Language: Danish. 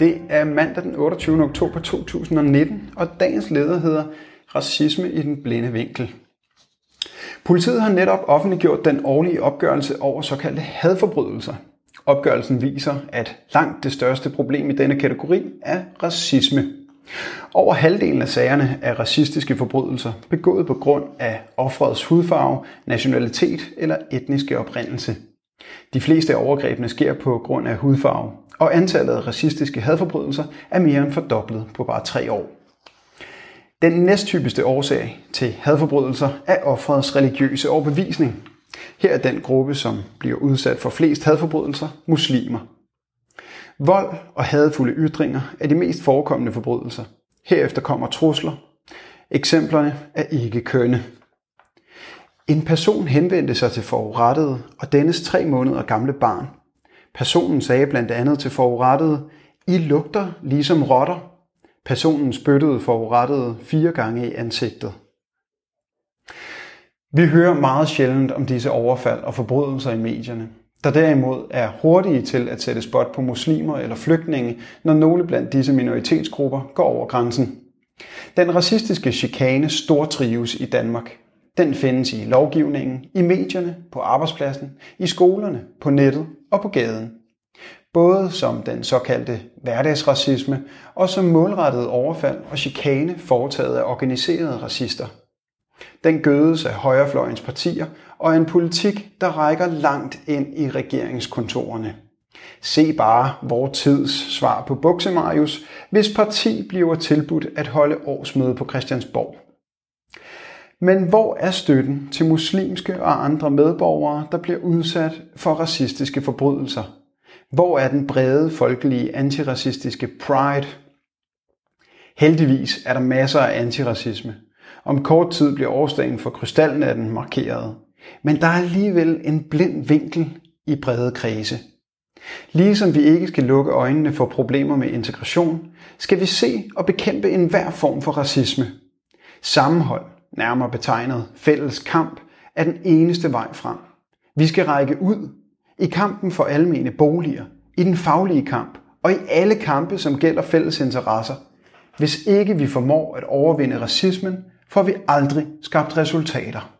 Det er mandag den 28. oktober 2019, og dagens leder hedder Racisme i den blinde vinkel. Politiet har netop offentliggjort den årlige opgørelse over såkaldte hadforbrydelser. Opgørelsen viser, at langt det største problem i denne kategori er racisme. Over halvdelen af sagerne er racistiske forbrydelser, begået på grund af offrets hudfarve, nationalitet eller etniske oprindelse. De fleste af overgrebene sker på grund af hudfarve, og antallet af racistiske hadforbrydelser er mere end fordoblet på bare tre år. Den næsttypiske årsag til hadforbrydelser er offerets religiøse overbevisning. Her er den gruppe, som bliver udsat for flest hadforbrydelser, muslimer. Vold og hadfulde ytringer er de mest forekommende forbrydelser. Herefter kommer trusler. Eksemplerne er ikke kønne. En person henvendte sig til forurettede og dennes tre måneder gamle barn. Personen sagde blandt andet til forurettede, I lugter ligesom rotter. Personen spyttede forurettede fire gange i ansigtet. Vi hører meget sjældent om disse overfald og forbrydelser i medierne, der derimod er hurtige til at sætte spot på muslimer eller flygtninge, når nogle blandt disse minoritetsgrupper går over grænsen. Den racistiske chikane stortrives i Danmark. Den findes i lovgivningen, i medierne, på arbejdspladsen, i skolerne, på nettet og på gaden. Både som den såkaldte hverdagsracisme og som målrettet overfald og chikane foretaget af organiserede racister. Den gødes af højrefløjens partier og en politik, der rækker langt ind i regeringskontorerne. Se bare vor tids svar på Buksemarius, hvis parti bliver tilbudt at holde årsmøde på Christiansborg. Men hvor er støtten til muslimske og andre medborgere, der bliver udsat for racistiske forbrydelser? Hvor er den brede folkelige antiracistiske pride? Heldigvis er der masser af antiracisme. Om kort tid bliver årsdagen for krystalnatten markeret. Men der er alligevel en blind vinkel i brede kredse. Ligesom vi ikke skal lukke øjnene for problemer med integration, skal vi se og bekæmpe enhver form for racisme. Sammenhold, nærmere betegnet fælles kamp, er den eneste vej frem. Vi skal række ud i kampen for almene boliger, i den faglige kamp og i alle kampe, som gælder fælles interesser. Hvis ikke vi formår at overvinde racismen, får vi aldrig skabt resultater.